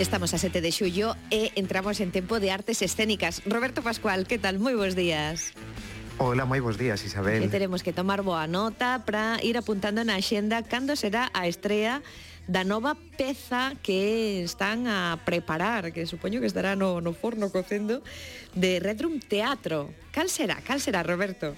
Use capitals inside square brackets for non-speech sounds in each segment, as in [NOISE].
Estamos a 7 de xullo e entramos en tempo de artes escénicas. Roberto Pascual, que tal? Moi bons días. Hola, moi bons días, Isabel. E teremos que tomar boa nota para ir apuntando na xenda cando será a estrea da nova peza que están a preparar, que supoño que estará no, no forno cocendo, de Redrum Teatro. Cal será? Cal será, Roberto?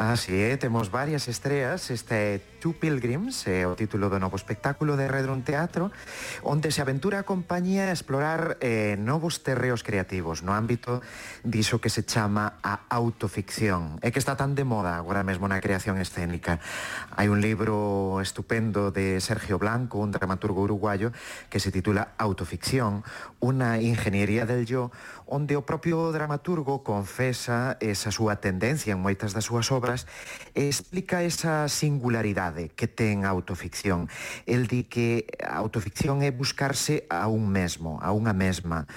Así ah, é, eh, temos varias estreas este Two Pilgrims, é o título do novo espectáculo de Redrun Teatro, onde se aventura a compañía a explorar eh, novos terreos creativos no ámbito diso que se chama a autoficción, e que está tan de moda agora mesmo na creación escénica. Hai un libro estupendo de Sergio Blanco, un dramaturgo uruguayo, que se titula Autoficción, unha ingeniería del yo, onde o propio dramaturgo confesa esa súa tendencia en moitas das súas obras e explica esa singularidade liberdade que ten a autoficción. El di que a autoficción é buscarse a un mesmo, a unha mesma,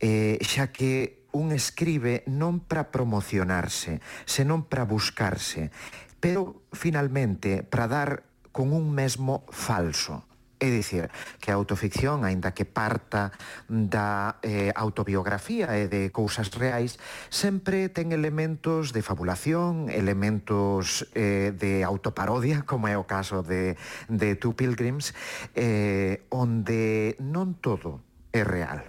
eh, xa que un escribe non para promocionarse, senón para buscarse, pero finalmente para dar con un mesmo falso. É dicir, que a autoficción, aínda que parta da eh, autobiografía e de cousas reais, sempre ten elementos de fabulación, elementos eh, de autoparodia, [LAUGHS] como é o caso de, de Two Pilgrims, eh, onde non todo é real.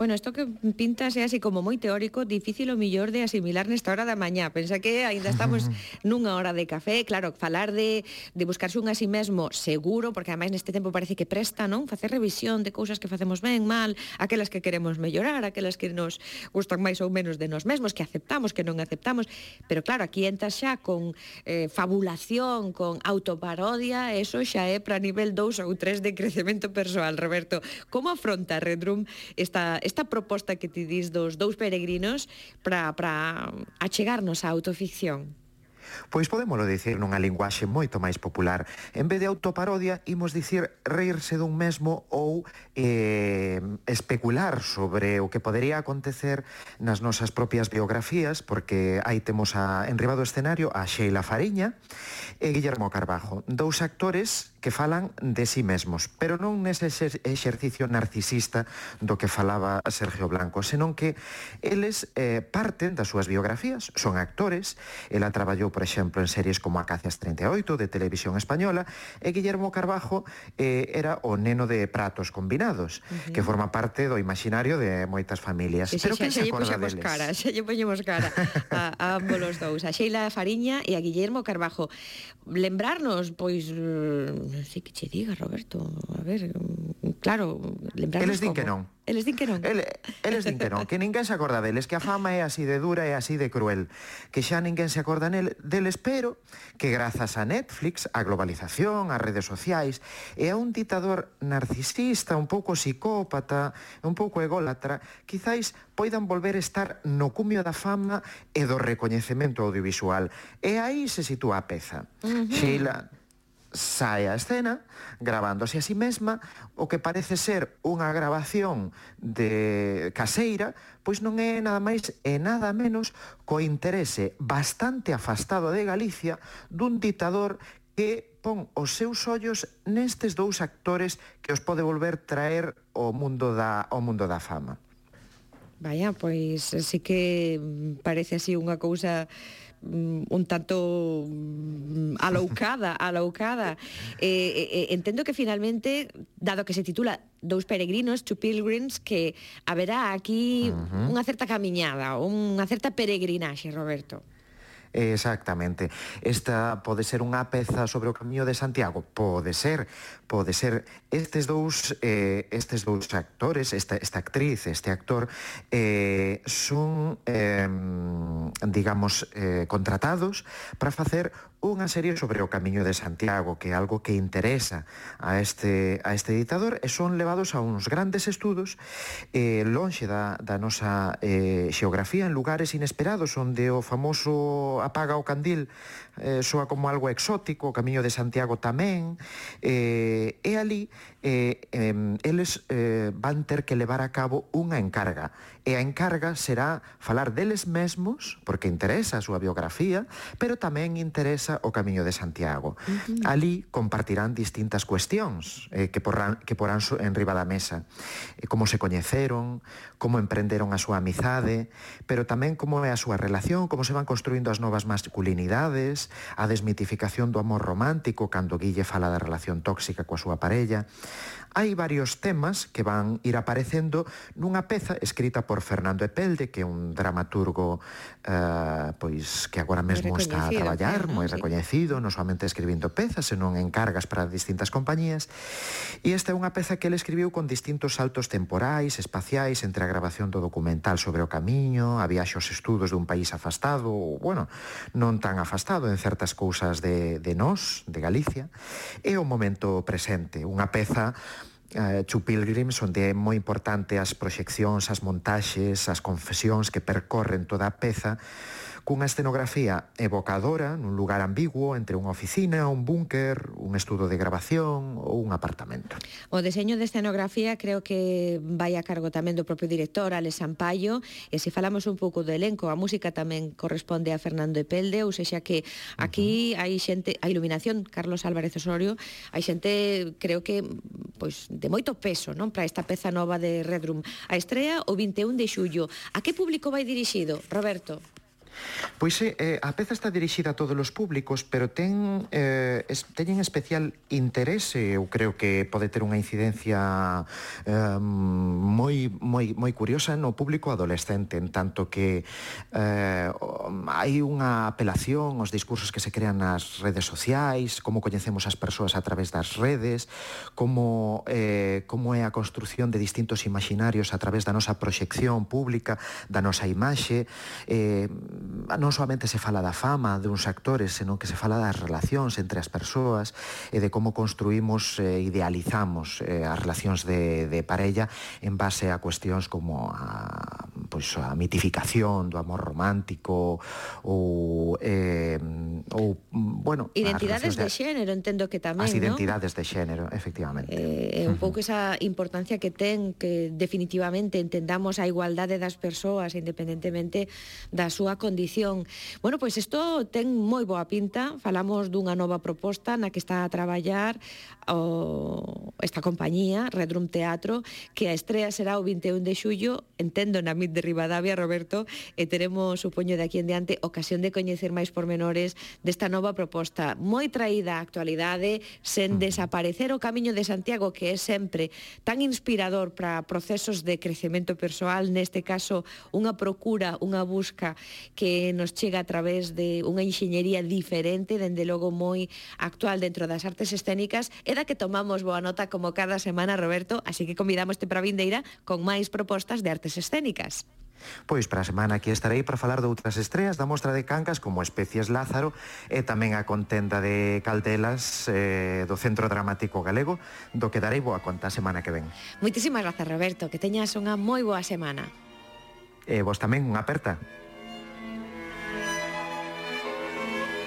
Bueno, isto que pinta é así como moi teórico, difícil o millor de asimilar nesta hora da mañá. Pensa que aínda estamos [LAUGHS] nunha hora de café, claro, falar de, de buscarse un a si sí mesmo seguro, porque ademais neste tempo parece que presta, non? Facer revisión de cousas que facemos ben, mal, aquelas que queremos mellorar, aquelas que nos gustan máis ou menos de nós mesmos, que aceptamos, que non aceptamos, pero claro, aquí entra xa con eh, fabulación, con autoparodia, eso xa é para nivel 2 ou 3 de crecemento persoal, Roberto. Como afronta Redrum esta, esta esta proposta que ti dis dos dous peregrinos para achegarnos á autoficción? Pois podémolo dicir nunha linguaxe moito máis popular. En vez de autoparodia, imos dicir reírse dun mesmo ou eh, especular sobre o que podería acontecer nas nosas propias biografías, porque aí temos a, enriba do escenario a Sheila Fariña e Guillermo Carbajo, dous actores que falan de sí mesmos, pero non nese exercicio narcisista do que falaba Sergio Blanco, senón que eles eh, parten das súas biografías, son actores, ela traballou, por exemplo, en series como Acacias 38 de Televisión Española, e Guillermo Carbajo eh, era o neno de pratos combinados, uh -huh. que forma parte do imaginario de moitas familias. Sí, pero xa, que se acorda deles? Cara, xa lle poñemos cara a, a ambos os dous, a Sheila Fariña e a Guillermo Carbajo. Lembrarnos, pois, mm, Mm, non sei que che diga, Roberto, a ver, mm, claro, lembrarnos Eles din como. que non. Eles din que non. El, eles din que non, que ninguén se acorda deles, que a fama é así de dura e así de cruel, que xa ninguén se acorda nel, deles, pero que grazas a Netflix, a globalización, as redes sociais, e a un ditador narcisista, un pouco psicópata, un pouco ególatra, quizáis poidan volver a estar no cumio da fama e do recoñecemento audiovisual. E aí se sitúa a peza. Uh -huh. Sheila, sae a escena gravándose a sí mesma o que parece ser unha grabación de caseira, pois non é nada máis e nada menos co interese bastante afastado de Galicia dun ditador que pon os seus ollos nestes dous actores que os pode volver traer o mundo da, o mundo da fama. Vaya, pois sí que parece así unha cousa Mm, un tanto mm, aloucada, [LAUGHS] aloucada. Eh, eh, eh, entendo que finalmente, dado que se titula Dous peregrinos, two pilgrims, que haberá aquí uh -huh. unha certa camiñada, unha certa peregrinaxe, Roberto. Exactamente. Esta pode ser unha peza sobre o camiño de Santiago? Pode ser, pode ser. Estes dous eh, estes dous actores, esta, esta actriz, este actor, eh, son, eh, digamos, eh, contratados para facer unha serie sobre o camiño de Santiago, que é algo que interesa a este, a este editador, e son levados a uns grandes estudos eh, lonxe da, da nosa eh, xeografía, en lugares inesperados, onde o famoso apaga o candil eh, soa como algo exótico, o camiño de Santiago tamén, eh, e ali eh, eh, eles eh, van ter que levar a cabo unha encarga, e a encarga será falar deles mesmos, porque interesa a súa biografía, pero tamén interesa Ourense o Camiño de Santiago. Uh -huh. Ali compartirán distintas cuestións eh, que porán, que porán en riba da mesa. Eh, como se coñeceron, como emprenderon a súa amizade, pero tamén como é a súa relación, como se van construindo as novas masculinidades, a desmitificación do amor romántico cando Guille fala da relación tóxica coa súa parella. Hai varios temas que van ir aparecendo nunha peza escrita por Fernando Epelde, que é un dramaturgo eh, pois que agora mesmo está a traballar, moi coñecido, non somente escribindo pezas, senón en cargas para distintas compañías. E esta é unha peza que ele escribiu con distintos saltos temporais, espaciais, entre a grabación do documental sobre o camiño, a viaxe aos estudos dun país afastado, ou, bueno, non tan afastado en certas cousas de, de nós, de Galicia, e o momento presente, unha peza eh, Uh, Two Pilgrims, onde é moi importante as proxeccións, as montaxes, as confesións que percorren toda a peza, cunha escenografía evocadora nun lugar ambiguo entre unha oficina, un búnker, un estudo de grabación ou un apartamento. O deseño de escenografía creo que vai a cargo tamén do propio director, Alex Sampaio, e se falamos un pouco do elenco, a música tamén corresponde a Fernando Epelde, ou sexa que aquí uh -huh. hai xente, a iluminación, Carlos Álvarez Osorio, hai xente, creo que, pois, de moito peso, non? Para esta peza nova de Redrum. A estrea o 21 de xullo. A que público vai dirixido, Roberto? Pois eh, a peza está dirixida a todos os públicos, pero ten eh, es, teñen especial interese, eu creo que pode ter unha incidencia eh, moi, moi, moi curiosa no público adolescente, en tanto que eh, hai unha apelación aos discursos que se crean nas redes sociais, como coñecemos as persoas a través das redes, como, eh, como é a construción de distintos imaginarios a través da nosa proxección pública, da nosa imaxe, eh, Mm, non somente se fala da fama de uns actores, senón que se fala das relacións entre as persoas e de como construímos e idealizamos eh, as relacións de, de parella en base a cuestións como a, pois, a mitificación do amor romántico ou, eh, ou mm, bueno, identidades de, de xénero, entendo que tamén, as identidades ¿no? de xénero, efectivamente. Eh, un pouco esa importancia que ten que definitivamente entendamos a igualdade das persoas independentemente da súa condición condición. Bueno, pois isto ten moi boa pinta, falamos dunha nova proposta na que está a traballar o, esta compañía, Redrum Teatro, que a estrea será o 21 de xullo, entendo na MIT de Rivadavia, Roberto, e teremos, supoño, de aquí en diante, ocasión de coñecer máis pormenores desta nova proposta, moi traída á actualidade, sen desaparecer o Camiño de Santiago, que é sempre tan inspirador para procesos de crecemento persoal, neste caso, unha procura, unha busca que nos chega a través de unha enxeñería diferente, dende logo moi actual dentro das artes escénicas, e da que tomamos boa nota como cada semana, Roberto, así que convidamos-te para a vindeira con máis propostas de artes escénicas. Pois para a semana aquí estarei para falar de outras estreas da Mostra de Cancas como Especies Lázaro e tamén a contenda de Caldelas eh, do Centro Dramático Galego do que darei boa conta a semana que ven. Moitísimas grazas Roberto, que teñas unha moi boa semana. E vos tamén unha aperta.